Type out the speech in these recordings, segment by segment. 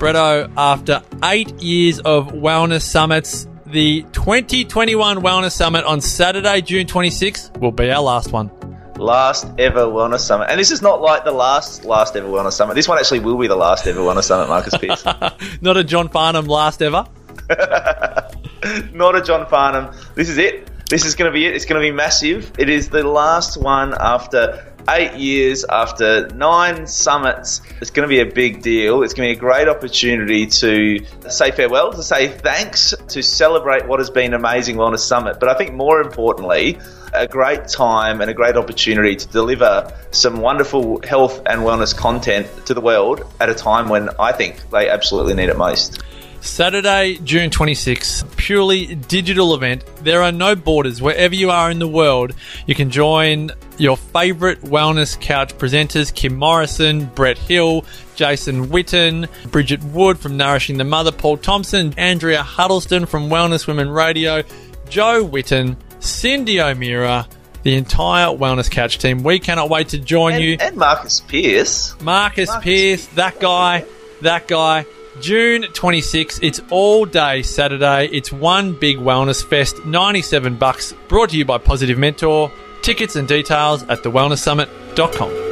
Bretto, after eight years of wellness summits, the 2021 Wellness Summit on Saturday, June 26th, will be our last one. Last ever wellness summit, and this is not like the last last ever wellness summit. This one actually will be the last ever wellness summit, Marcus Pearce. not a John Farnham last ever. not a John Farnham. This is it. This is going to be it. It's going to be massive. It is the last one after eight years, after nine summits. It's going to be a big deal. It's going to be a great opportunity to say farewell, to say thanks, to celebrate what has been an amazing wellness summit. But I think more importantly, a great time and a great opportunity to deliver some wonderful health and wellness content to the world at a time when I think they absolutely need it most. Saturday, June 26th, purely digital event. There are no borders. Wherever you are in the world, you can join your favourite wellness couch presenters Kim Morrison, Brett Hill, Jason Witten, Bridget Wood from Nourishing the Mother, Paul Thompson, Andrea Huddleston from Wellness Women Radio, Joe Witten, Cindy O'Meara, the entire Wellness Couch team. We cannot wait to join and, you. And Marcus Pearce. Marcus, Marcus Pearce, that guy, that guy. June 26th, it's all day Saturday. It's one big wellness fest, 97 bucks, brought to you by Positive Mentor. Tickets and details at thewellnesssummit.com.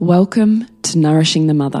Welcome to Nourishing the Mother,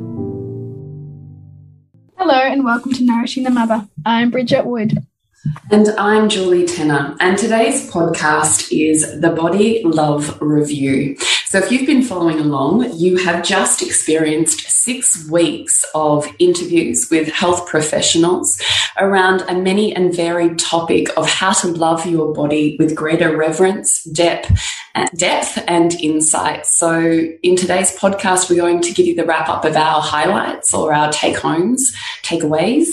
And welcome to Nourishing the Mother. I'm Bridget Wood. And I'm Julie Tenner, and today's podcast is the Body Love Review. So, if you've been following along, you have just experienced six weeks of interviews with health professionals around a many and varied topic of how to love your body with greater reverence, depth, uh, depth and insight. So, in today's podcast, we're going to give you the wrap up of our highlights or our take homes, takeaways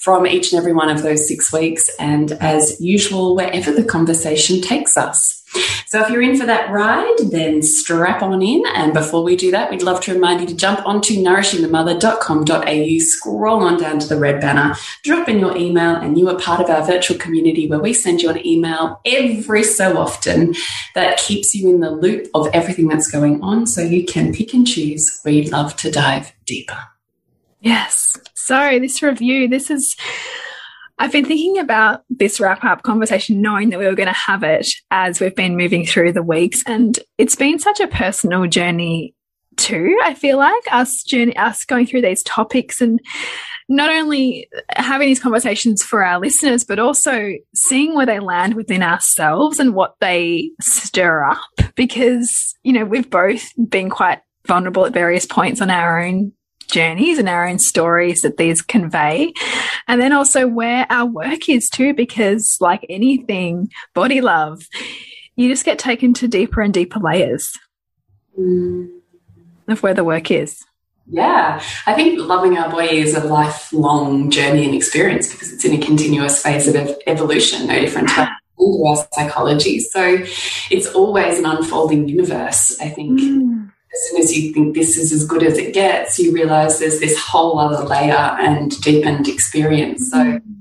from each and every one of those six weeks. And as usual, wherever the conversation takes us. So if you're in for that ride, then strap on in. And before we do that, we'd love to remind you to jump onto nourishingthemother.com.au, scroll on down to the red banner, drop in your email, and you are part of our virtual community where we send you an email every so often that keeps you in the loop of everything that's going on so you can pick and choose where you'd love to dive deeper. Yes. So this review, this is I've been thinking about this wrap up conversation, knowing that we were going to have it as we've been moving through the weeks. And it's been such a personal journey too. I feel like us journey, us going through these topics and not only having these conversations for our listeners, but also seeing where they land within ourselves and what they stir up. Because, you know, we've both been quite vulnerable at various points on our own journeys and our own stories that these convey. And then also where our work is too, because like anything, body love, you just get taken to deeper and deeper layers mm. of where the work is. Yeah, I think loving our body is a lifelong journey and experience because it's in a continuous phase of evolution, no different to our psychology. So it's always an unfolding universe, I think. Mm as soon as you think this is as good as it gets, you realize there's this whole other layer and deepened experience. So mm-hmm.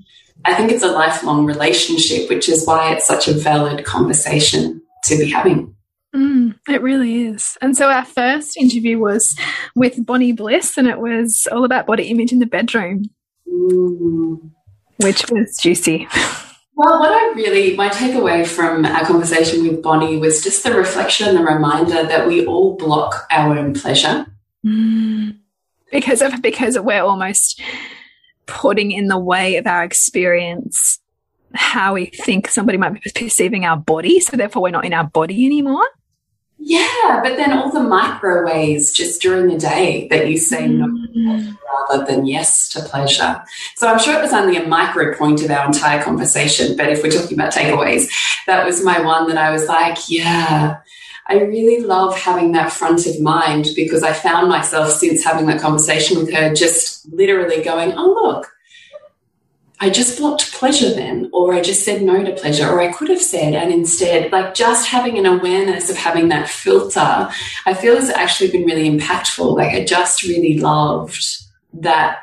I think it's a lifelong relationship, which is why it's such a valid conversation to be having. Mm, it really is. And so our first interview was with Bonnie Bliss, and it was all about body image in the bedroom, Mm. which was juicy. Well, what I really, my takeaway from our conversation with Bonnie was just the reflection the reminder that we all block our own pleasure. Mm. Because of because we're almost putting in the way of our experience how we think somebody might be perceiving our body, so therefore we're not in our body anymore. Yeah, but then all the micro ways just during the day that you say no Mm. rather than yes to pleasure. So I'm sure it was only a micro point of our entire conversation, but if we're talking about takeaways, that was my one that I was like, yeah, I really love having that front of mind because I found myself since having that conversation with her just literally going, oh, look. I just blocked pleasure then, or I just said no to pleasure, or I could have said, and instead, like just having an awareness of having that filter, I feel has actually been really impactful. Like, I just really loved that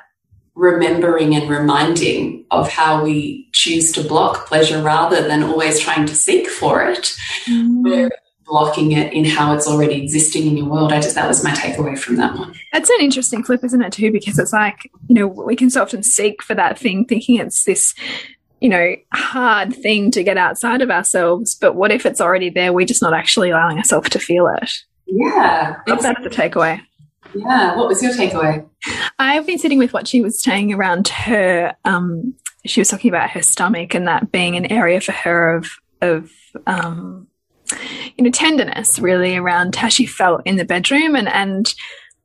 remembering and reminding of how we choose to block pleasure rather than always trying to seek for it. Mm. We're blocking it in how it's already existing in your world. I just, that was my takeaway from that one. That's an interesting flip, isn't it, too? Because it's like, you know, we can so often seek for that thing, thinking it's this, you know, hard thing to get outside of ourselves. But what if it's already there? We're just not actually allowing ourselves to feel it. Yeah. That's the takeaway. Yeah. What was your takeaway? I've been sitting with what she was saying around her. Um, she was talking about her stomach and that being an area for her of of um, you know tenderness, really around how she felt in the bedroom and and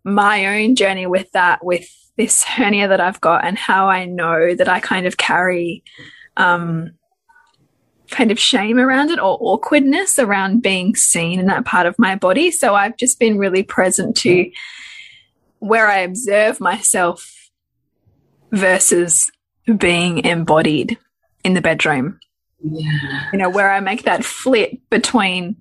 my own journey with that, with this hernia that I've got, and how I know that I kind of carry. Um, kind of shame around it or awkwardness around being seen in that part of my body. So I've just been really present to where I observe myself versus being embodied in the bedroom. Yeah. You know, where I make that flip between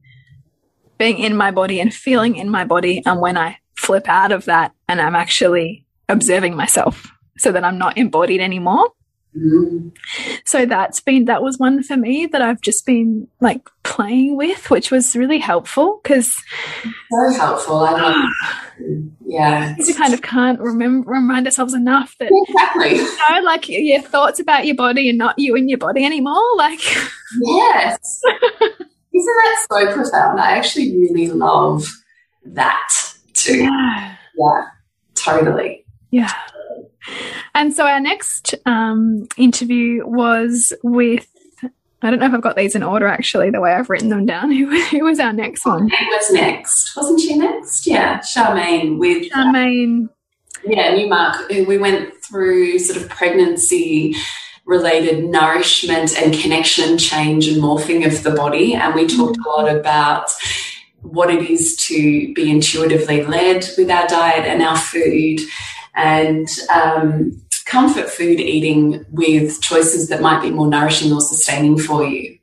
being in my body and feeling in my body, and when I flip out of that and I'm actually observing myself so that I'm not embodied anymore. So that's been, that was one for me that I've just been like playing with, which was really helpful because So helpful. I Yeah. we kind of can't remember, remind ourselves enough that Exactly. you know, like your thoughts about your body and not you and your body anymore. Like, Yes. Isn't that so profound? I actually really love that too. yeah, Yeah, totally. yeah. And so our next um, interview was with. I don't know if I've got these in order actually, the way I've written them down. Who, who was our next one? Who was next? Wasn't she next? Yeah, Charmaine with Charmaine. yeah Newmark. We went through sort of pregnancy related nourishment and connection change and morphing of the body, and we talked a lot about what it is to be intuitively led with our diet and our food and um, comfort food eating with choices that might be more nourishing or sustaining for you.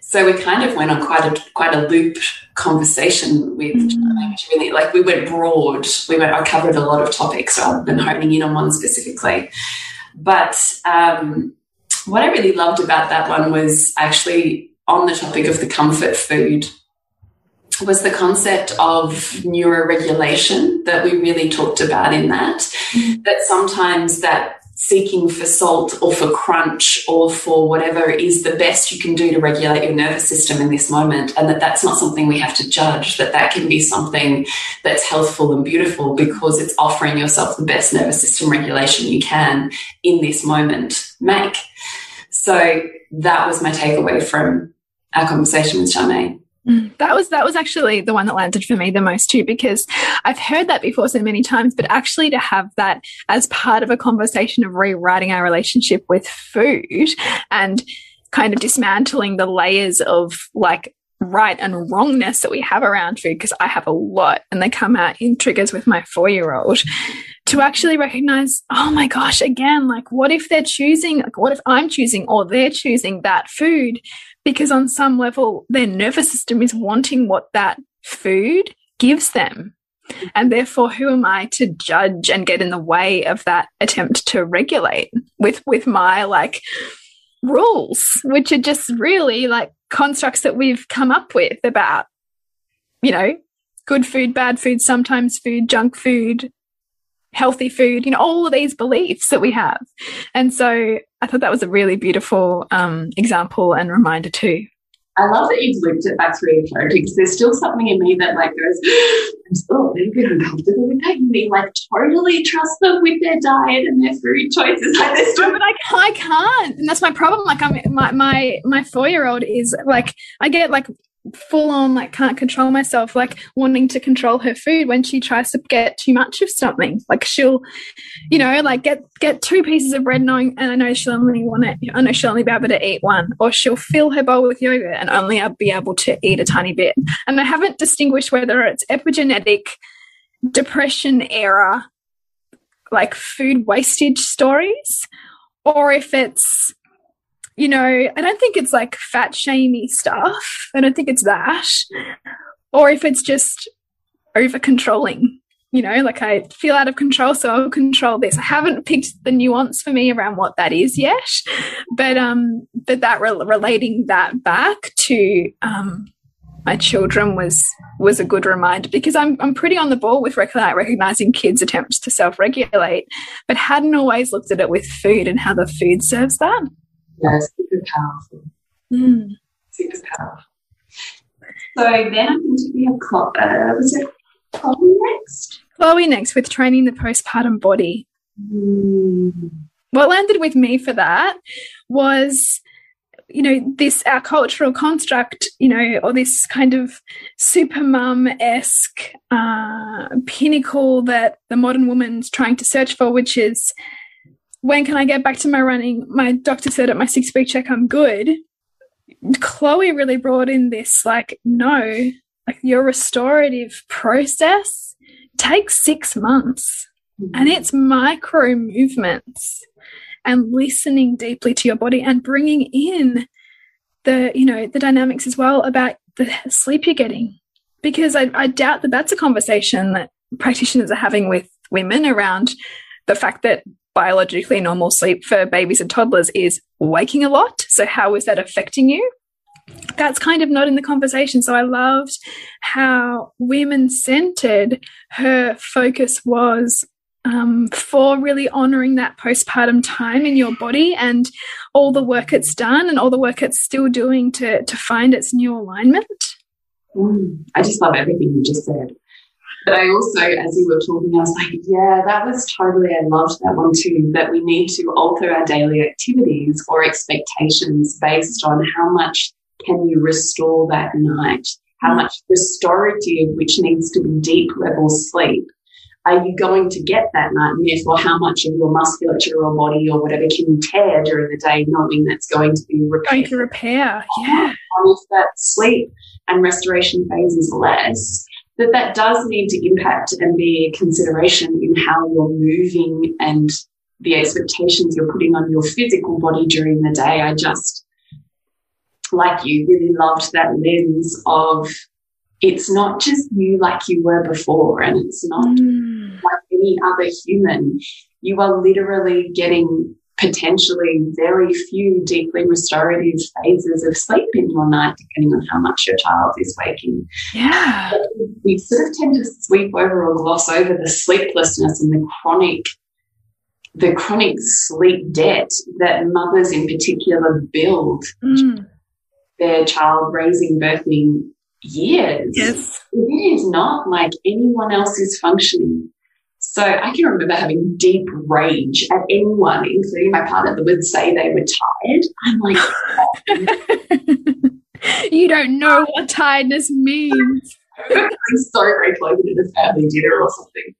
So we kind of went on quite a quite a loop conversation with Mm. really like we went broad. We went I covered a lot of topics rather than honing in on one specifically. But um, what I really loved about that one was actually on the topic of the comfort food was the concept of neuroregulation that we really talked about in that. Mm-hmm. That sometimes that seeking for salt or for crunch or for whatever is the best you can do to regulate your nervous system in this moment and that that's not something we have to judge that that can be something that's healthful and beautiful because it's offering yourself the best nervous system regulation you can in this moment make so that was my takeaway from our conversation with Charmaine. That was that was actually the one that landed for me the most too, because I've heard that before so many times, but actually to have that as part of a conversation of rewriting our relationship with food and kind of dismantling the layers of like right and wrongness that we have around food, because I have a lot and they come out in triggers with my four year old. To actually recognize, oh my gosh, again, like what if they're choosing, like what if I'm choosing or they're choosing that food because on some level their nervous system is wanting what that food gives them and therefore who am i to judge and get in the way of that attempt to regulate with with my like rules, which are just really like constructs that we've come up with about, you know, good food, bad food, sometimes food, junk food, healthy food, you know, all of these beliefs that we have. And so I thought that was a really beautiful um, example and reminder too. I love that you've looped it back through encouraging because there's still something in me that like goes, I'm still a bit uncomfortable with that. You mean like totally trust them with their diet and their food choices like this? but I, I can't, and that's my problem. Like I'm my my my four year old is like I get like full on like can't control myself like wanting to control her food when she tries to get too much of something. Like she'll you know like get get two pieces of bread knowing and i know she'll only want it i know she'll only be able to eat one or she'll fill her bowl with yogurt and only be able to eat a tiny bit. And i haven't distinguished whether it's epigenetic depression era like food wastage stories or if it's you know, I don't think it's like fat shamey stuff. I don't think it's that. Or if it's just over controlling, you know, like I feel out of control, so I'll control this. I haven't picked the nuance for me around what that is yet, but um, but that re relating that back to um my children was was a good reminder because I'm I'm pretty on the ball with recognizing kids' attempts to self regulate, but hadn't always looked at it with food and how the food serves that. Yeah, super powerful. Mm. Super powerful. So then I think we have Chloe, uh, was it Chloe next? Chloe next with training the postpartum body. Mm. What landed with me for that was you know this our cultural construct you know or this kind of super mum esque uh, pinnacle that the modern woman's trying to search for which is when can I get back to my running? My doctor said at my six week check I'm good. Chloe really brought in this like, no, like your restorative process takes six months mm -hmm. and it's micro movements and listening deeply to your body and bringing in the, you know, the dynamics as well about the sleep you're getting. Because I, I doubt that that's a conversation that practitioners are having with women around the fact that biologically normal sleep for babies and toddlers is waking a lot. So, how is that affecting you? That's kind of not in the conversation. So, I loved how women centered her focus was um, for really honoring that postpartum time in your body and all the work it's done and all the work it's still doing to, to find its new alignment. Mm, I just love everything you just said. But I also, as you were talking, I was like, yeah, that was totally, I loved that one too, that we need to alter our daily activities or expectations based on how much can you restore that night, how much restorative, which needs to be deep level sleep, are you going to get that night? And therefore, how much of your musculature or body or whatever can you tear during the day, knowing that's going to be repaired? Going to repair, yeah. And if that sleep and restoration phase is less, that that does need to impact and be a consideration in how you're moving and the expectations you're putting on your physical body during the day. I just, like you, really loved that lens of it's not just you like you were before and it's not mm. like any other human. You are literally getting potentially very few deeply restorative phases of sleep in your night, depending on how much your child is waking. Yeah. But we sort of tend to sweep over or gloss over the sleeplessness and the chronic the chronic sleep debt that mothers in particular build mm. their child raising birthing years. Yes. It is not like anyone else is functioning so I can remember having deep rage at anyone, including my partner, that would say they were tired. I'm like, you don't know what tiredness means. I'm so grateful I at a family dinner or something.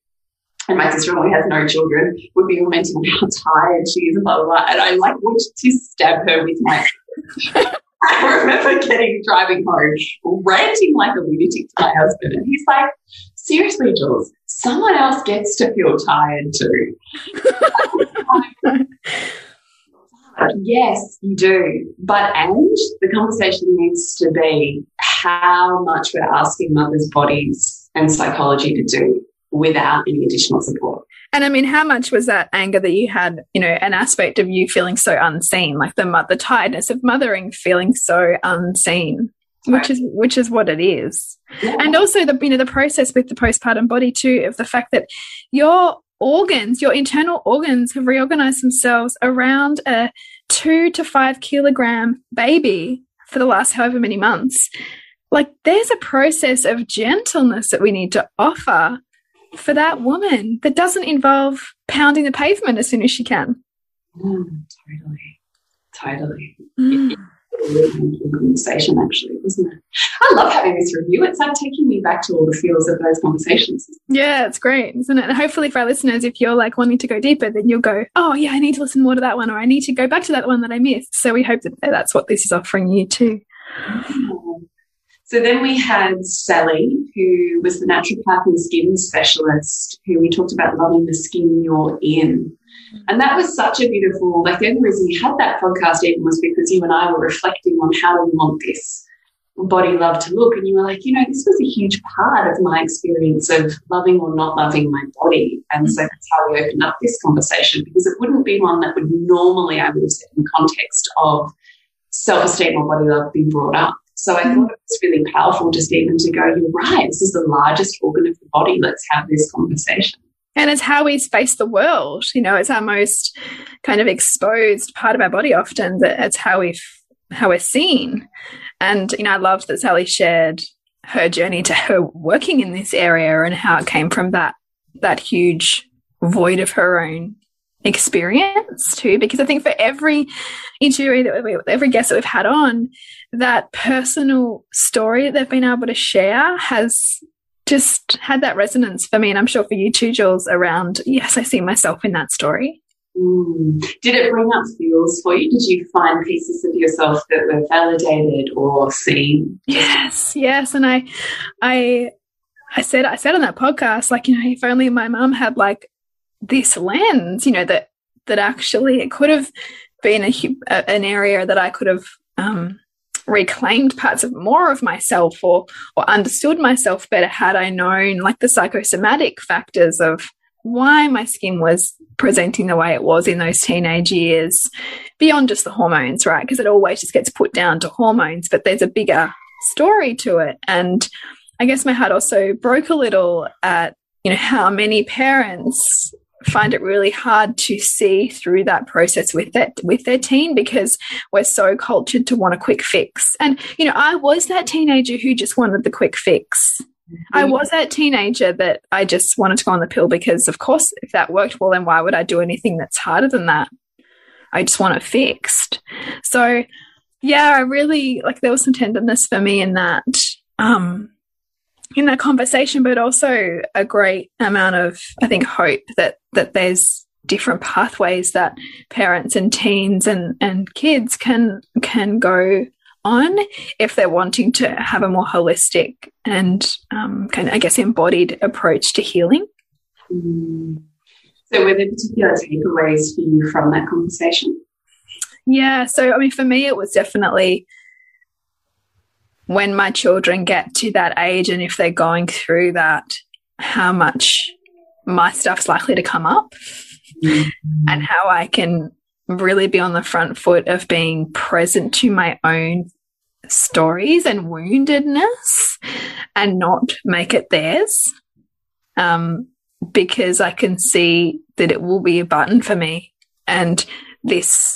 And my sister in law has no children, would be lamenting how tired she is, blah, blah, blah. And I like wanted to stab her with my. I remember getting driving home, ranting like a lunatic to my husband. And he's like, seriously, Jules, someone else gets to feel tired too. yes, you do. But, and the conversation needs to be how much we're asking mothers' bodies and psychology to do without any additional support. And I mean, how much was that anger that you had, you know, an aspect of you feeling so unseen, like the the tiredness of mothering feeling so unseen. Which is which is what it is. Yeah. And also the you know the process with the postpartum body too of the fact that your organs, your internal organs have reorganized themselves around a two to five kilogram baby for the last however many months. Like there's a process of gentleness that we need to offer for that woman that doesn't involve pounding the pavement as soon as she can. Mm, totally. Totally. Mm. Conversation actually, isn't it? I love having this review. It's like taking me back to all the feels of those conversations. Yeah, it's great, isn't it? And hopefully for our listeners, if you're like wanting to go deeper, then you'll go, oh yeah, I need to listen more to that one, or I need to go back to that one that I missed. So we hope that that's what this is offering you too. So then we had Sally, who was the naturopath and skin specialist, who we talked about loving the skin you're in. And that was such a beautiful, like the only reason we had that podcast even was because you and I were reflecting on how do we want this body love to look. And you were like, you know, this was a huge part of my experience of loving or not loving my body. And so mm-hmm. that's how we opened up this conversation because it wouldn't be one that would normally, I would have said, in context of self esteem or body love being brought up. So I thought it was really powerful just even to go, you're right, this is the largest organ of the body. Let's have this conversation. And it's how we face the world. You know, it's our most kind of exposed part of our body often that it's how we how we're seen. And, you know, I loved that Sally shared her journey to her working in this area and how it came from that that huge void of her own experience too because i think for every interview that we, every guest that we've had on that personal story that they've been able to share has just had that resonance for me. And i'm sure for you too jules around yes i see myself in that story. Mm. did it bring up feels for you? Did you find pieces of yourself that were validated or seen? Yes yes. And i i I said I said on that podcast, like, you know, if only my mum had like this lens, you know, that that actually it could have been a, an area that I could have um, reclaimed parts of more of myself or or understood myself better had I known like the psychosomatic factors of why my skin was presenting the way it was in those teenage years beyond just the hormones, right? Because it always just gets put down to hormones, but there's a bigger story to it. And I guess my heart also broke a little at, you know, how many parents find it really hard to see through that process with that with their teen because we're so cultured to want a quick fix. And you know, I was that teenager who just wanted the quick fix. I mm-hmm. was that teenager that I just wanted to go on the pill because, of course, if that worked, well, then why would I do anything that's harder than that? I just want it fixed. So, yeah, I really like there was some tenderness for me in that. Um, in that conversation, but also a great amount of, I think, hope that that there's different pathways that parents and teens and and kids can can go on if they're wanting to have a more holistic and um, kind of, I guess, embodied approach to healing. Mm. So, were there particular takeaways for you from that conversation? Yeah. So, I mean, for me, it was definitely when my children get to that age and if they're going through that, how much my stuff's likely to come up mm -hmm. and how I can really be on the front foot of being present to my own stories and woundedness and not make it theirs. Um, because I can see that it will be a button for me. And this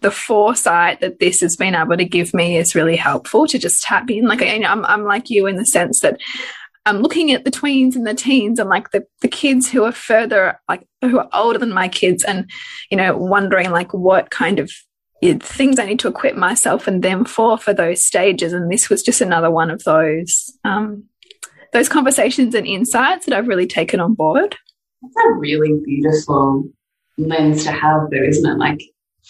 the foresight that this has been able to give me is really helpful to just tap in. Like, you know, I'm, I'm like you in the sense that I'm looking at the tweens and the teens and like the, the kids who are further, like who are older than my kids and, you know, wondering like what kind of things I need to equip myself and them for, for those stages. And this was just another one of those, um, those conversations and insights that I've really taken on board. That's a really beautiful lens to have though, isn't it? Like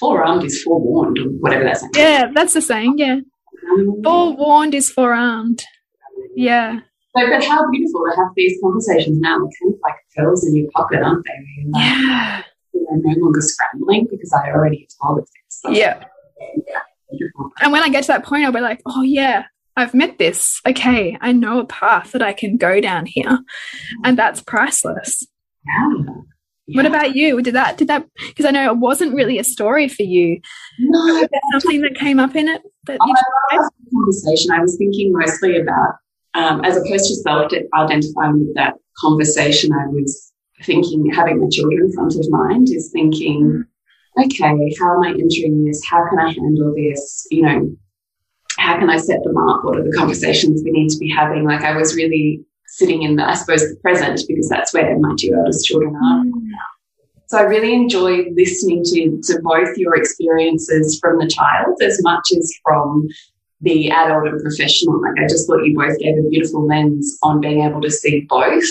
forearmed is forewarned, or whatever that's. Saying. Yeah, that's the saying. Yeah, um, forewarned is forearmed. Yeah. So, but how beautiful to have these conversations now. They're kind of like pearls in your pocket, aren't they? Like, yeah. They're no longer scrambling because I already told it this. yeah. yeah. And when I get to that point, I'll be like, oh, yeah, I've met this. Okay, I know a path that I can go down here, and that's priceless. Yeah. What about you? Did that, did that, because I know it wasn't really a story for you. No, something that came up in it that you oh, conversation. I was thinking mostly about, um, as opposed to self identifying with that conversation, I was thinking, having the children in front of mind is thinking, okay, how am I entering this? How can I handle this? You know, how can I set them up? What are the conversations we need to be having? Like I was really sitting in the, I suppose, the present because that's where my two eldest children are. So I really enjoyed listening to, to both your experiences from the child as much as from the adult and professional. Like I just thought you both gave a beautiful lens on being able to see both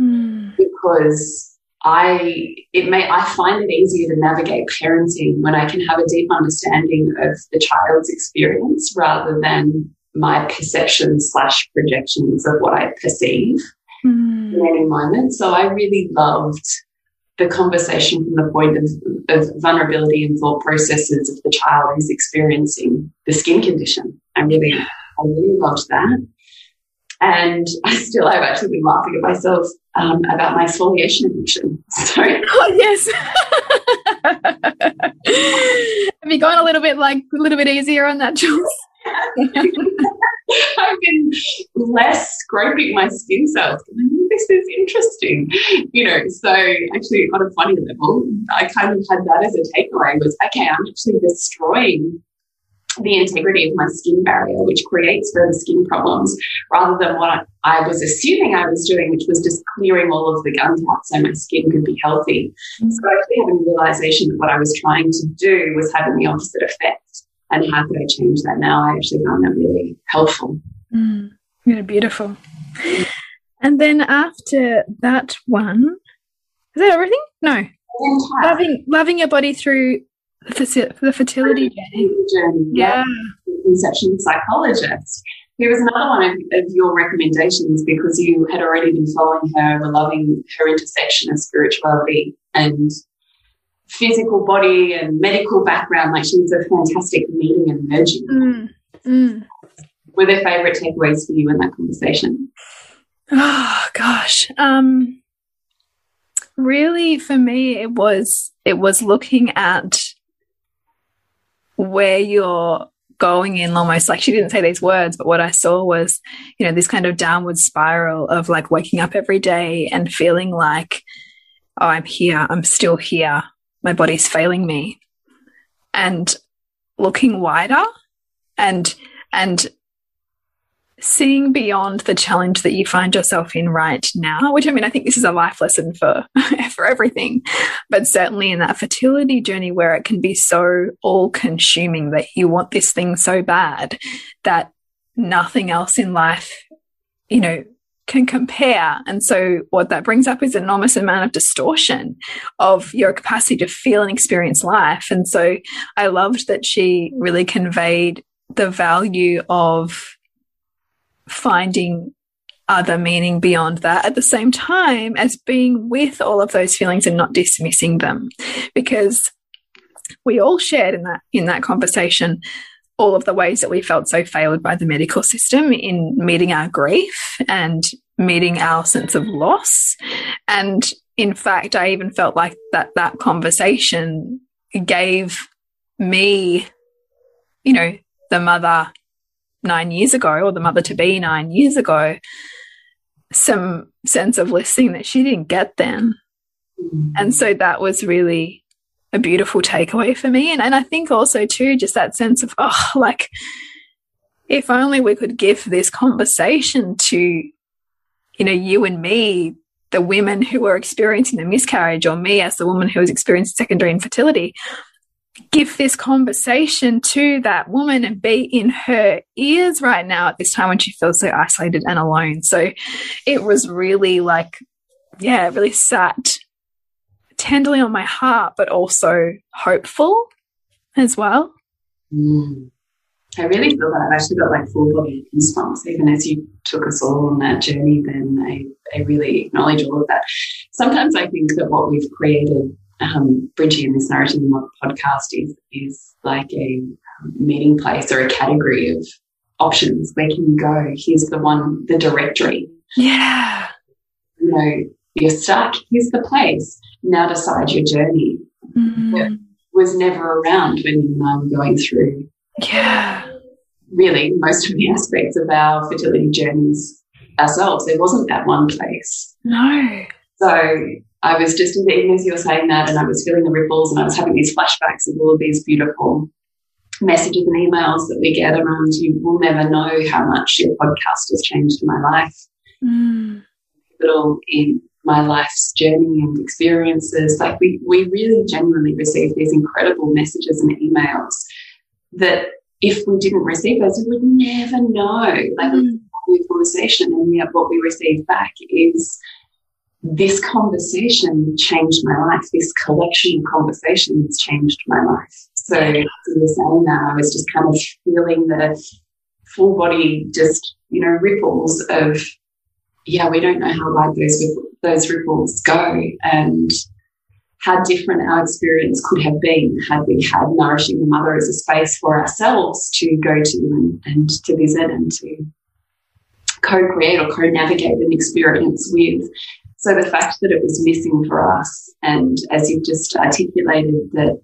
mm. because I it may I find it easier to navigate parenting when I can have a deep understanding of the child's experience rather than my perceptions slash projections of what I perceive mm. in any moment. So I really loved the conversation from the point of, of vulnerability and thought processes of the child who's experiencing the skin condition. I really, I really loved that. And I still have actually been laughing at myself um, about my exfoliation addiction. So, oh yes. have you gone a little bit like a little bit easier on that, Jules? I've been less scraping my skin cells. This is interesting, you know. So actually, on a funny level, I kind of had that as a takeaway: was okay, I'm actually destroying the integrity of my skin barrier, which creates further skin problems, rather than what I was assuming I was doing, which was just clearing all of the gunk out so my skin could be healthy. Mm-hmm. So I actually having a realization that what I was trying to do was having the opposite effect. And how could I change that now? I actually found that really helpful. Mm, yeah, beautiful. And then after that one, is that everything? No. Loving, loving your body through the, the fertility journey. journey. Yeah. Conception psychologist. Here was another one of, of, your recommendations because you had already been following her, loving her intersection of spirituality and physical body and medical background. Like she was a fantastic meeting and merging. Mm. Mm. Were there favourite takeaways for you in that conversation? Oh gosh. Um really for me it was it was looking at where you're going in almost like she didn't say these words, but what I saw was, you know, this kind of downward spiral of like waking up every day and feeling like, oh, I'm here, I'm still here, my body's failing me. And looking wider and and seeing beyond the challenge that you find yourself in right now, which I mean, I think this is a life lesson for, for everything, but certainly in that fertility journey where it can be so all consuming that you want this thing so bad that nothing else in life, you know, can compare. And so what that brings up is an enormous amount of distortion of your capacity to feel and experience life. And so I loved that she really conveyed the value of finding other meaning beyond that at the same time as being with all of those feelings and not dismissing them. Because we all shared in that in that conversation all of the ways that we felt so failed by the medical system in meeting our grief and meeting our sense of loss. And in fact i even felt like that that conversation gave me you know the mother nine years ago, or the mother to be nine years ago, some sense of listening that she didn't get then. Mm. And so that was really a beautiful takeaway for me. And, and I think also, too, just that sense of, oh, like, if only we could give this conversation to, you know, you and me, the women who were experiencing the miscarriage, or me as the woman who was experiencing secondary infertility, give this conversation to that woman and be in her ears right now at this time when she feels so isolated and alone. So it was really like, yeah, it really sat tenderly on my heart, but also hopeful as well. Mm. I really feel that. I've actually got like full body goosebumps, even as you took us all on that journey. Then I, I really acknowledge all of that. Sometimes I think that what we've created um, Bridging in this narrative podcast is is like a meeting place or a category of options. Where can you go? Here's the one, the directory. Yeah. You know, you're stuck. Here's the place. Now decide your journey. Mm. was never around when you and I were going through Yeah. really most of the aspects of our fertility journeys ourselves. There wasn't that one place. No. So I was just, even as you were saying that, and I was feeling the ripples and I was having these flashbacks of all of these beautiful messages and emails that we get around you will never know how much your podcast has changed my life. Mm. Little in my life's journey and experiences. Like we, we really genuinely receive these incredible messages and emails that if we didn't receive those, we would never know. Like Mm. conversation, and yet what we receive back is this conversation changed my life. This collection of conversations changed my life. So you were saying that, I was just kind of feeling the full body, just you know, ripples of yeah, we don't know how wide those those ripples go, and how different our experience could have been had we had nourishing the mother as a space for ourselves to go to and, and to visit and to co-create or co-navigate an experience with. So the fact that it was missing for us, and as you've just articulated, that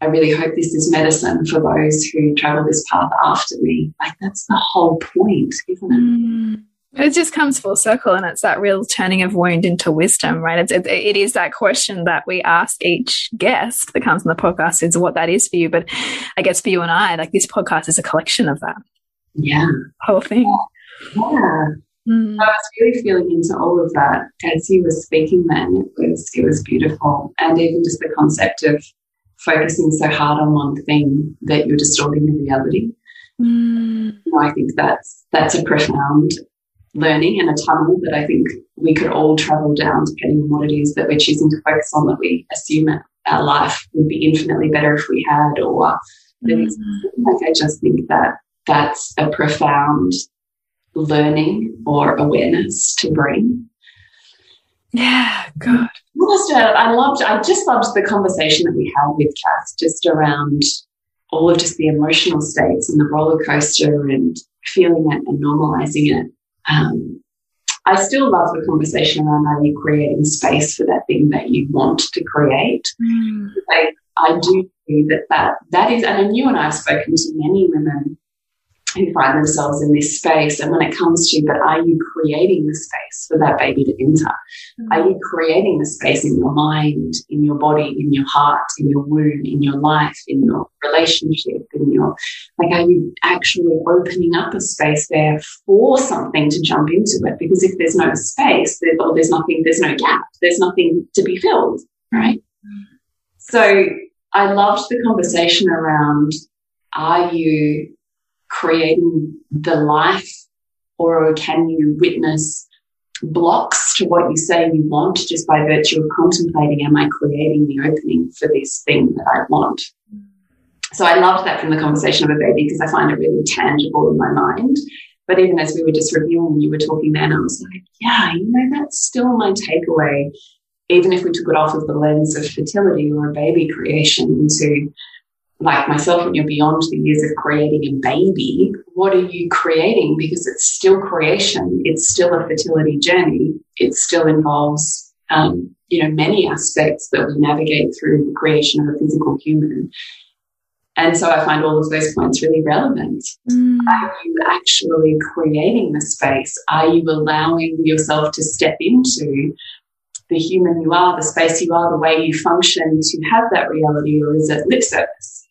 I really hope this is medicine for those who travel this path after me. Like that's the whole point, isn't it? Mm. It just comes full circle, and it's that real turning of wound into wisdom, right? It's, it, it is that question that we ask each guest that comes on the podcast is what that is for you. But I guess for you and I, like this podcast is a collection of that Yeah, whole thing. yeah. Mm. I was really feeling into all of that as you were speaking. Then it was it was beautiful, and even just the concept of focusing so hard on one thing that you're distorting the reality. Mm. I think that's that's a profound learning and a tunnel that I think we could all travel down depending on what it is that we're choosing to focus on that we assume our life would be infinitely better if we had or Mm. like I just think that that's a profound learning or awareness to bring. Yeah, good. Uh, I loved, I just loved the conversation that we had with Cass just around all of just the emotional states and the roller coaster and feeling it and normalizing it. Um, I still love the conversation around are you creating space for that thing that you want to create. Mm. I, I do see that, that that is, and I you and I have spoken to many women who find themselves in this space. And when it comes to, but are you creating the space for that baby to enter? Mm-hmm. Are you creating the space in your mind, in your body, in your heart, in your womb, in your life, in your relationship, in your, like, are you actually opening up a space there for something to jump into it? Because if there's no space, there, or there's nothing, there's no gap, there's nothing to be filled, right? Mm-hmm. So I loved the conversation around, are you creating the life or can you witness blocks to what you say you want just by virtue of contemplating am I creating the opening for this thing that I want? So I loved that from the conversation of a baby because I find it really tangible in my mind. But even as we were just reviewing you were talking then, I was like, yeah, you know, that's still my takeaway. Even if we took it off of the lens of fertility or a baby creation into like myself, and you're beyond the years of creating a baby, what are you creating? Because it's still creation. It's still a fertility journey. It still involves, um, you know, many aspects that we navigate through the creation of a physical human. And so I find all of those points really relevant. Mm. Are you actually creating the space? Are you allowing yourself to step into the human you are, the space you are, the way you function to have that reality, or is it lip service?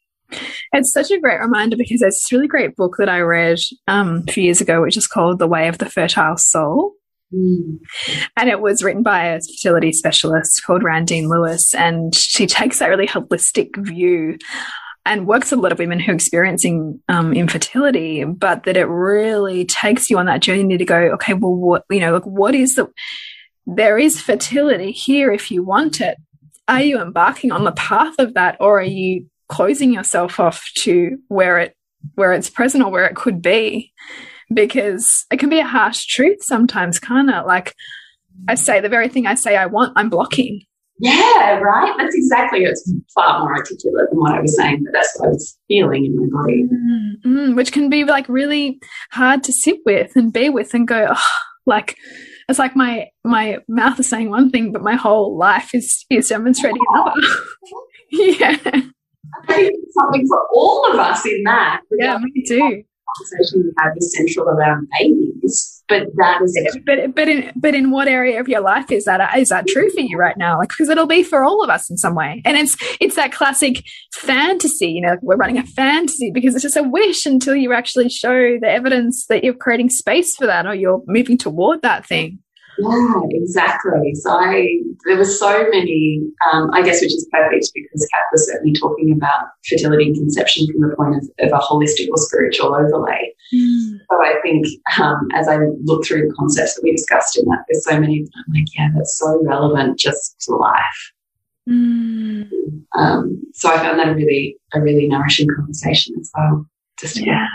It's such a great reminder because it's a really great book that I read um, a few years ago, which is called The Way of the Fertile Soul. Mm. And it was written by a fertility specialist called Randine Lewis. And she takes that really holistic view and works with a lot of women who are experiencing um, infertility, but that it really takes you on that journey to go, okay, well, what, you know, like, what is the, there is fertility here if you want it. Are you embarking on the path of that or are you closing yourself off to where it, where it's present or where it could be? Because it can be a harsh truth sometimes, kind of? Like I say, the very thing I say I want, I'm blocking Yeah, right. That's exactly. It's far more articulate than what I was saying, but that's what I was feeling in my body. Mm, mm, which can be like really hard to sit with and be with and go, oh, like it's like my my mouth is saying one thing, but my whole life is is demonstrating another. yeah. I think something for all of us in that. Yeah, me too conversation we had was central around babies, but that is but but in but in what area of your life is that is that true for you right now? Like because it'll be for all of us in some way, and it's it's that classic fantasy. You know, we're running a fantasy because it's just a wish until you actually show the evidence that you're creating space for that or you're moving toward that thing. Yeah, exactly. So I, there were so many, um, I guess, which is perfect because Kat was certainly talking about fertility and conception from the point of, of a holistic or spiritual overlay. Mm. So I think um, as I look through the concepts that we discussed in that, there's so many, I'm like, yeah, that's so relevant just to life. Mm. Um, so I found that a really, a really nourishing conversation as well. Just yeah.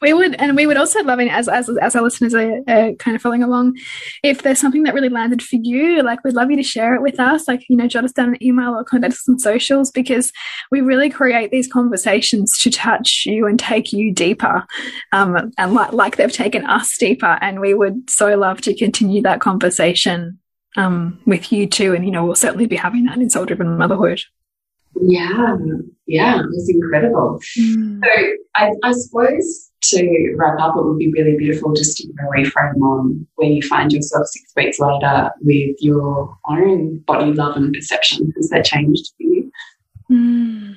We would, and we would also love it as as as our listeners are, kind of following along. If there's something that really landed for you, like we'd love you to share it with us. Like you know, jot us down an email or contact us on socials because we really create these conversations to touch you and take you deeper, um, and like like they've taken us deeper. And we would so love to continue that conversation um, with you too. And you know, we'll certainly be having that in Soul Driven Motherhood. Yeah, yeah, it was incredible. Mm. So I, I, suppose to wrap up, it would be really beautiful just to reframe on where you find yourself six weeks later with your own body love and perception. Has that changed for you? Mm.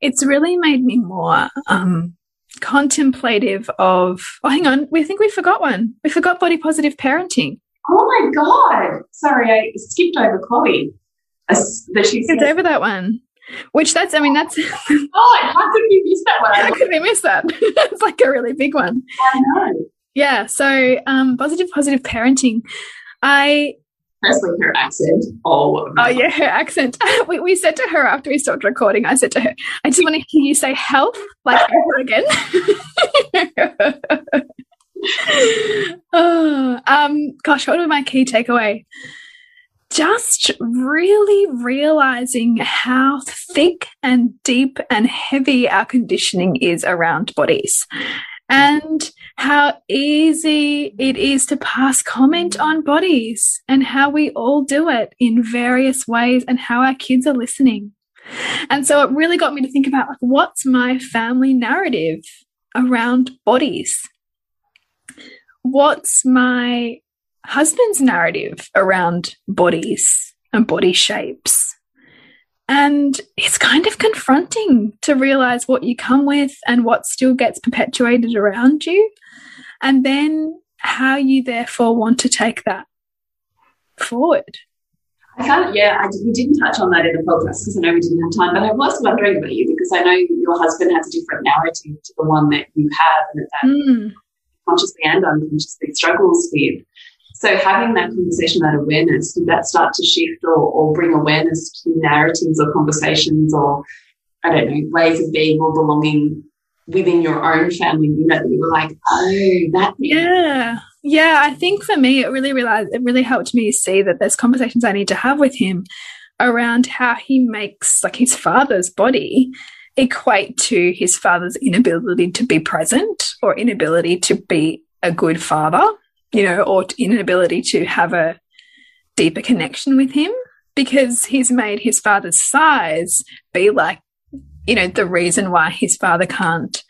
It's really made me more um, contemplative of. Oh, hang on, we think we forgot one. We forgot body positive parenting. Oh my god! Sorry, I skipped over Chloe that she it's over that one. Which that's, I mean, that's. oh, how could we miss that one? How could we miss that? it's like a really big one. I know. Yeah. So, um, positive, positive parenting. I. Firstly, her accent. Oh, oh yeah, her accent. we, we said to her after we stopped recording, I said to her, I just want to hear you say health like over again. oh, um, gosh, what was my key takeaway? Just really realizing how thick and deep and heavy our conditioning is around bodies and how easy it is to pass comment on bodies and how we all do it in various ways and how our kids are listening. And so it really got me to think about like, what's my family narrative around bodies? What's my husband's narrative around bodies and body shapes. And it's kind of confronting to realize what you come with and what still gets perpetuated around you. And then how you therefore want to take that forward. I can't, yeah, I, we didn't touch on that in the podcast because I know we didn't have time, but I was wondering about you because I know your husband has a different narrative to the one that you have and that mm. consciously and unconsciously struggles with. So having that conversation, that awareness, did that start to shift or, or bring awareness to narratives or conversations or, I don't know, ways of being or belonging within your own family unit that you were like, oh, that thing. Yeah. Yeah. I think for me, it really realized, it really helped me see that there's conversations I need to have with him around how he makes like his father's body equate to his father's inability to be present or inability to be a good father you know, or inability to have a deeper connection with him because he's made his father's size be like, you know, the reason why his father can't,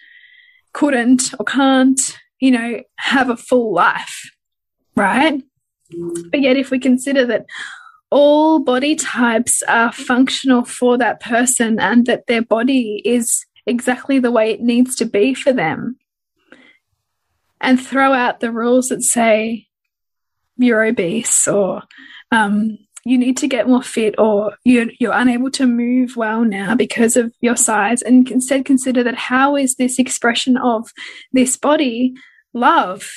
couldn't, or can't, you know, have a full life, right? But yet, if we consider that all body types are functional for that person and that their body is exactly the way it needs to be for them, and throw out the rules that say you're obese or um, you need to get more fit or you're, you're unable to move well now because of your size. And instead consider that how is this expression of this body love?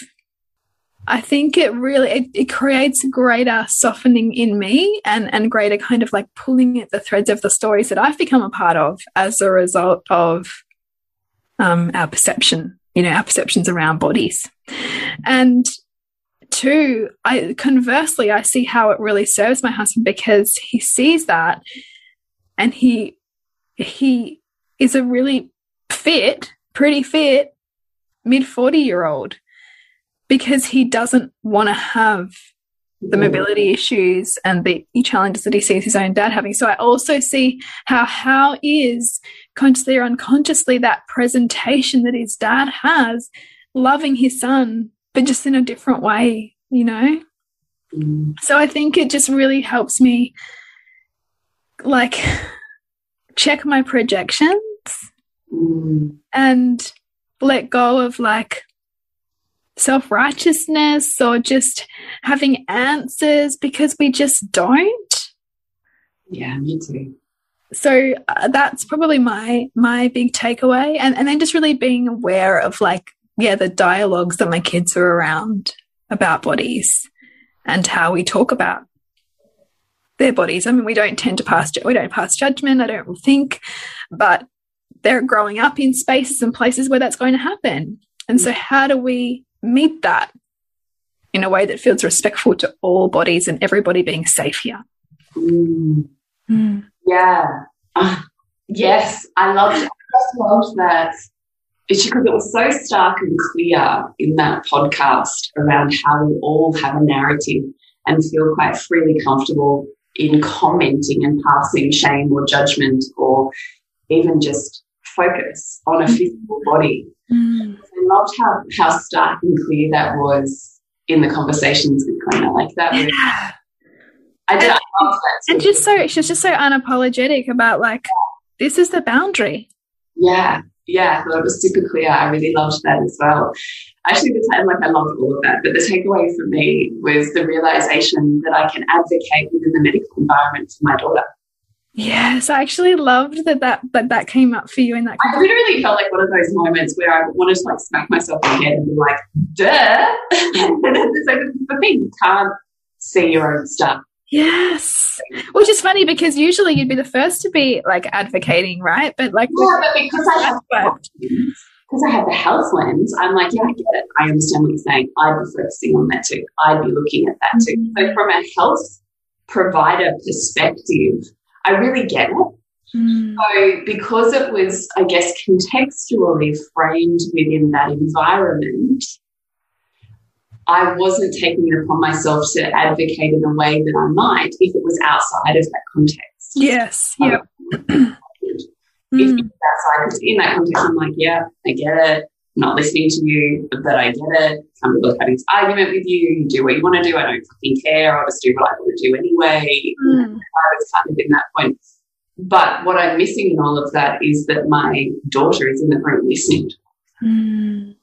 I think it really it, it, creates greater softening in me and and greater kind of like pulling at the threads of the stories that I've become a part of as a result of um, our perception you know, our perceptions around bodies. And two, I conversely, I see how it really serves my husband because he sees that and he he is a really fit, pretty fit mid 40 year old because he doesn't want to have the mobility issues and the challenges that he sees his own dad having. So I also see how how is consciously or unconsciously that presentation that his dad has, loving his son, but just in a different way, you know? Mm. So I think it just really helps me like check my projections mm. and let go of like self righteousness or just having answers because we just don't. Yeah, me too. So uh, that's probably my my big takeaway, and and then just really being aware of like yeah the dialogues that my kids are around about bodies and how we talk about their bodies. I mean, we don't tend to pass we don't pass judgment. I don't think, but they're growing up in spaces and places where that's going to happen. And so, how do we meet that in a way that feels respectful to all bodies and everybody being safe here. Mm. Mm. Yeah. Uh, yes, I loved, I just loved that. It's because it was so stark and clear in that podcast around how we all have a narrative and feel quite freely comfortable in commenting and passing shame or judgment or even just focus on a physical body. Mm loved how, how stark and clear that was in the conversations with Cliona. Like that was, yeah. I did. And, I that. And just so she's just so unapologetic about like this is the boundary. Yeah, yeah. I thought it was super clear. I really loved that as well. Actually, the time like I loved all of that, but the takeaway for me was the realization that I can advocate within the medical environment for my daughter. Yes, I actually loved that that that, that came up for you in that. I literally felt like one of those moments where I wanted to like smack myself in the head and be like, "Duh!" it's like the thing you can't see your own stuff. Yes, which is funny because usually you'd be the first to be like advocating, right? But like, yeah, but because I have because I have the health lens, I'm like, yeah, I get it. I understand what you're saying. I'd be focusing on that too. I'd be looking at that too. Mm -hmm. So from a health provider perspective I really get it. Mm. So, because it was, I guess, contextually framed within that environment, I wasn't taking it upon myself to advocate in a way that I might if it was outside of that context. Yes. Yeah. if mm. outside, because in that context, I'm like, yeah, I get it. Not listening to you, but I get it. Some people are having this argument with you. You do what you want to do. I don't fucking care. I'll just do what I want to do anyway. Mm. I was kind of in that point. But what I'm missing in all of that is that my daughter is in the room listening. Mm.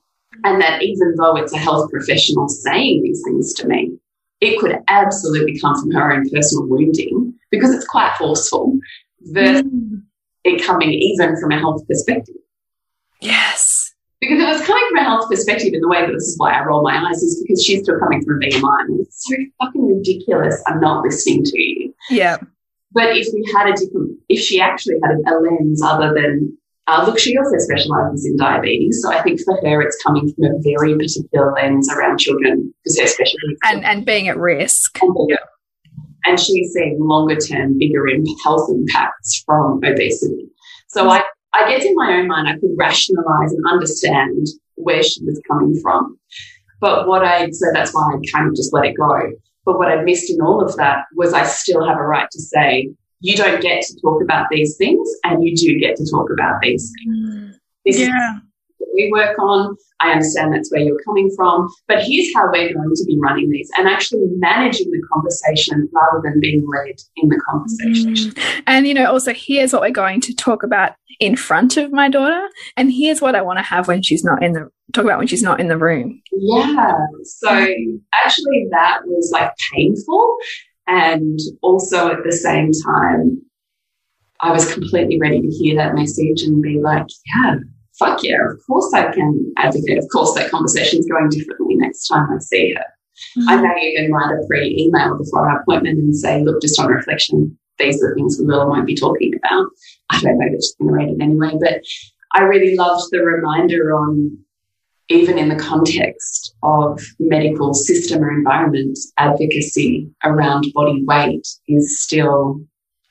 And that even though it's a health professional saying these things to me, it could absolutely come from her own personal wounding because it's quite forceful versus mm. it coming even from a health perspective. Yes. Because it was coming from a health perspective in the way that this is why I roll my eyes is because she's still coming from a BMI. And it's so fucking ridiculous. I'm not listening to you. Yeah. But if we had a different, if she actually had a, lens other than, uh, look, she also specializes in diabetes. So I think for her, it's coming from a very particular lens around children because her specialty. And, and being at risk. And, yeah. and she's seeing longer term, bigger health impacts from obesity. So I I guess in my own mind, I could rationalize and understand where she was coming from. But what I, so that's why I kind of just let it go. But what I missed in all of that was I still have a right to say, you don't get to talk about these things and you do get to talk about these things. Mm. This yeah we work on. I understand that's where you're coming from, but here's how we're going to be running these and actually managing the conversation rather than being led in the conversation. Mm. And, you know, also here's what we're going to talk about in front of my daughter, and here's what I want to have when she's not in the talk about when she's not in the room. Yeah. So actually, that was like painful. And also at the same time, I was completely ready to hear that message and be like, yeah, fuck yeah, of course I can advocate. Of course that conversation is going differently next time I see her. Mm-hmm. I may even write a pre-email before our appointment and say, look, just on reflection, these are the things we will and won't be talking about. I don't know that she's going to read it anyway, but I really loved the reminder on even in the context of medical system or environment, advocacy around body weight is still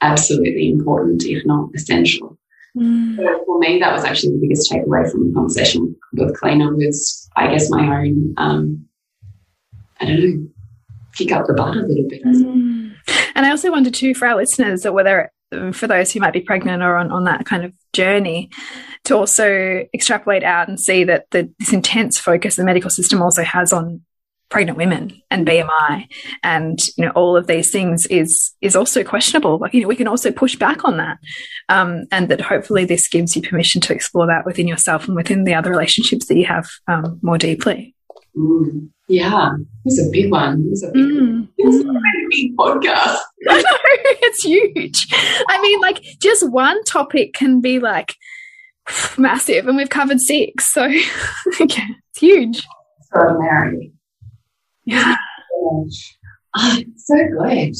absolutely important, if not essential. Mm. For me, that was actually the biggest takeaway from the conversation with Cliona was, I guess, my own, um, I don't know, kick up the butt a little bit. Mm. And I also wonder too, for our listeners, that whether for those who might be pregnant or on, on that kind of journey, to also extrapolate out and see that the, this intense focus the medical system also has on pregnant women and BMI and you know all of these things is is also questionable. Like you know we can also push back on that, um, and that hopefully this gives you permission to explore that within yourself and within the other relationships that you have um, more deeply. Mm. Yeah, it's a big one. It's a big, mm. it's mm. a big podcast. I know, it's huge. I mean, like just one topic can be like massive, and we've covered six, so okay, it's huge. Extraordinary. Yeah. Oh, so good.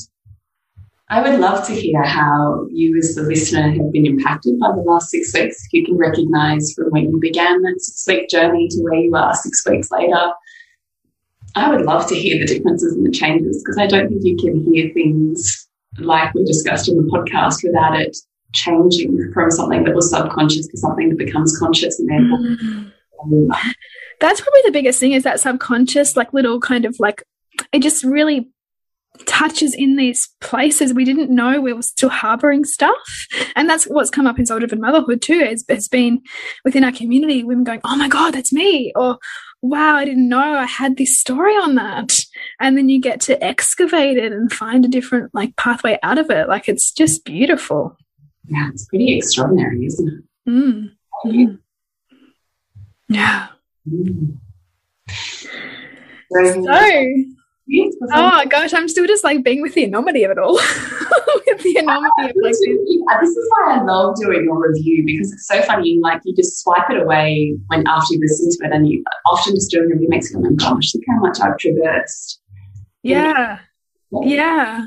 I would love to hear how you, as the listener, have been impacted by the last six weeks. If you can recognize from when you began that six week journey to where you are six weeks later. I would love to hear the differences and the changes because I don't think you can hear things like we discussed in the podcast without it changing from something that was subconscious to something that becomes conscious and then. Mm. That's probably the biggest thing is that subconscious, like little kind of like, it just really touches in these places we didn't know we were still harboring stuff. And that's what's come up in soul driven motherhood too. It's, it's been within our community, women going, Oh my God, that's me. Or wow, I didn't know I had this story on that. And then you get to excavate it and find a different like pathway out of it. Like it's just beautiful. Yeah, it's pretty extraordinary, isn't it? Mm. Mm. Yeah. Mm. So, oh gosh, I'm still just like being with the anomaly of it all. with the anomaly of like this. this is why I love doing your review because it's so funny. Like you just swipe it away when after you listen to it, and you often just doing a review makes you go, "My gosh, look how much I've traversed." Yeah, yeah. yeah.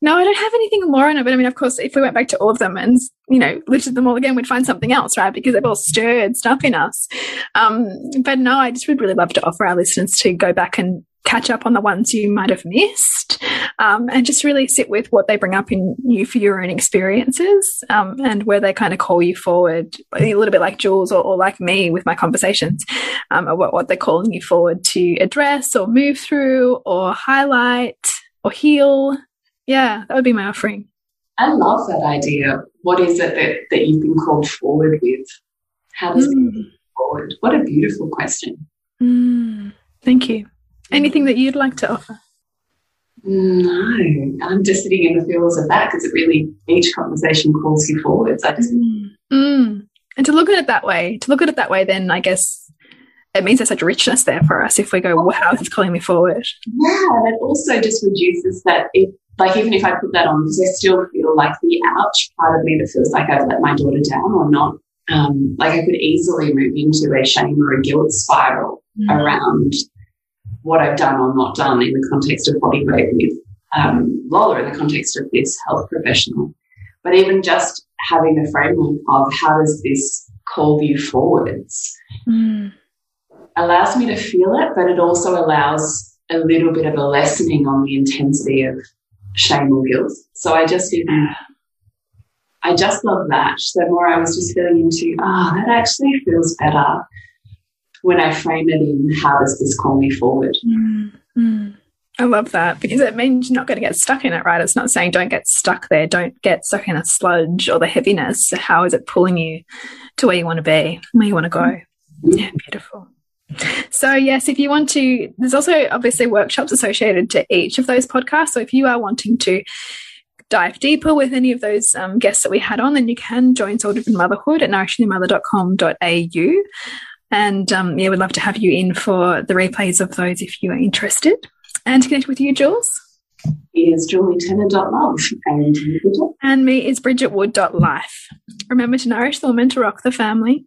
No, I don't have anything more on it. But I mean, of course, if we went back to all of them and, you know, listed them all again, we'd find something else, right? Because they've all stirred stuff in us. Um, but no, I just would really love to offer our listeners to go back and catch up on the ones you might have missed um, and just really sit with what they bring up in you for your own experiences um, and where they kind of call you forward a little bit like Jules or, or like me with my conversations um, what, what they're calling you forward to address or move through or highlight or heal yeah, that would be my offering. I love that idea. What is it that, that you've been called forward with? How does mm. it forward? What a beautiful question. Mm. Thank you. Anything that you'd like to offer? No, I'm just sitting in the feels of that because it really each conversation calls you forwards. I just mm. mm. and to look at it that way, to look at it that way, then I guess it means there's such richness there for us if we go, wow, it's calling me forward. Yeah, and it also just reduces that it like even if I put that on, because I still feel like the ouch part of me that feels like I've let my daughter down or not. Um, like I could easily move into a shame or a guilt spiral mm. around what I've done or not done in the context of body weight with um, Lola in the context of this health professional. But even just having the framework of how does this call you forwards mm. allows me to feel it, but it also allows a little bit of a lessening on the intensity of shame or guilt. So I just even, I just love that. So more I was just feeling into, ah, oh, that actually feels better when I frame it in how does this call me forward. Mm, mm. I love that because it means you're not going to get stuck in it, right? It's not saying don't get stuck there, don't get stuck in a sludge or the heaviness. How is it pulling you to where you want to be, where you want to go? Mm -hmm. Yeah, beautiful. So, yes, if you want to, there's also obviously workshops associated to each of those podcasts. So, if you are wanting to dive deeper with any of those um, guests that we had on, then you can join Soul Driven Motherhood at nourishingthemother.com.au. And um, yeah, we'd love to have you in for the replays of those if you are interested. And to connect with you, Jules. Is julietenner.love and And me is bridgetwood.life. Remember to nourish the woman to rock the family.